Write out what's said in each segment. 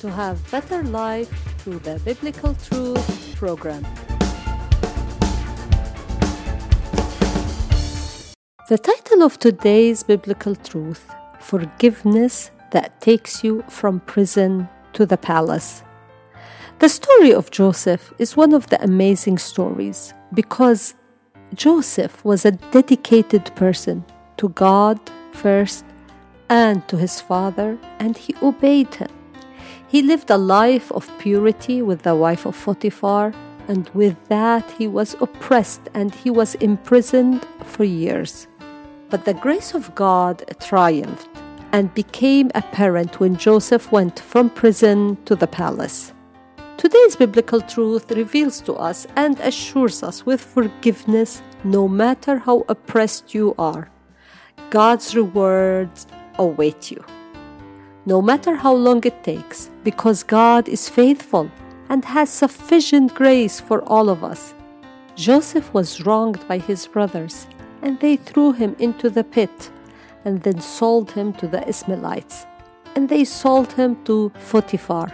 to have better life through the Biblical Truth program. The title of today's Biblical Truth Forgiveness that takes you from prison to the palace. The story of Joseph is one of the amazing stories because Joseph was a dedicated person to God first and to his father, and he obeyed him. He lived a life of purity with the wife of Potiphar, and with that he was oppressed and he was imprisoned for years. But the grace of God triumphed and became apparent when Joseph went from prison to the palace. Today's biblical truth reveals to us and assures us with forgiveness no matter how oppressed you are. God's rewards await you. No matter how long it takes, because God is faithful and has sufficient grace for all of us. Joseph was wronged by his brothers, and they threw him into the pit and then sold him to the Ishmaelites. And they sold him to Potiphar.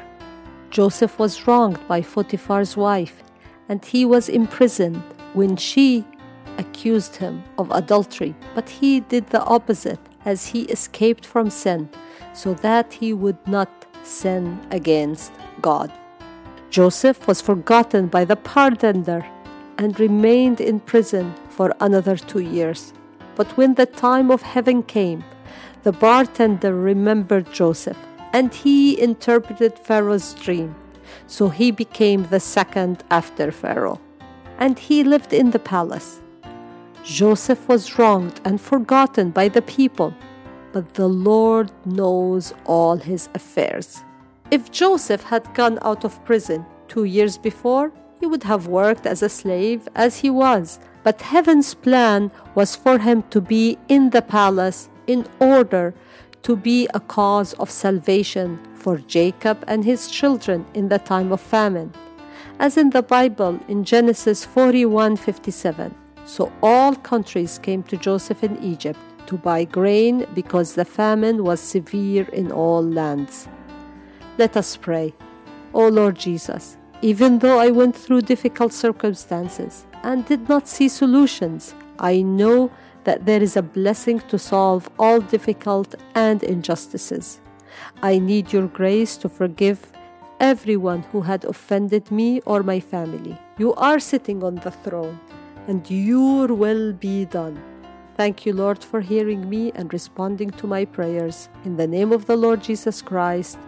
Joseph was wronged by Potiphar's wife, and he was imprisoned when she accused him of adultery. But he did the opposite as he escaped from sin, so that he would not sin against God. Joseph was forgotten by the pardoner and remained in prison for another two years. But when the time of heaven came, the bartender remembered Joseph, and he interpreted Pharaoh's dream. So he became the second after Pharaoh, and he lived in the palace. Joseph was wronged and forgotten by the people, but the Lord knows all his affairs. If Joseph had gone out of prison two years before, he would have worked as a slave as he was. But heaven's plan was for him to be in the palace in order to be a cause of salvation for Jacob and his children in the time of famine. As in the Bible in Genesis 41:57. So all countries came to Joseph in Egypt to buy grain because the famine was severe in all lands. Let us pray. O Lord Jesus, even though I went through difficult circumstances and did not see solutions, I know that there is a blessing to solve all difficult and injustices. I need your grace to forgive everyone who had offended me or my family. You are sitting on the throne and your will be done. Thank you, Lord, for hearing me and responding to my prayers. In the name of the Lord Jesus Christ,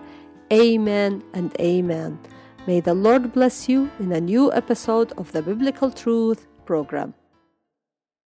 amen and amen. May the Lord bless you in a new episode of the Biblical Truth program.